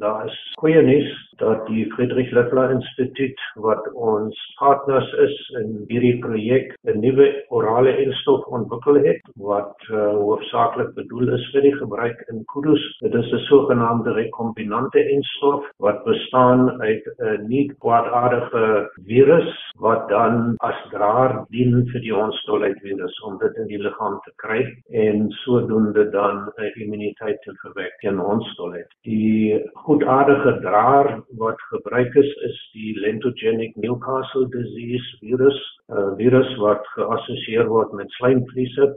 daar is goeie nuus dat die Friedrich Loeffler Instituut wat ons partners is in hierdie projek 'n nuwe orale enstof ontwikkel het wat uh, hoofsaaklik bedoel is vir die gebruik in kudus. Dit is 'n sogenaamde rekombinante enstof wat bestaan uit 'n nie kwaadaardige virus wat dan as draer dien vir die onstolheid virus om dit in die liggaam te kry en sodoende dan 'n immuniteit te verwek teen onstolheid. Die goedaardige draer wat gebruik is is die lentogenic Newcastle disease virus, 'n virus wat geassosieer word met slijmvliese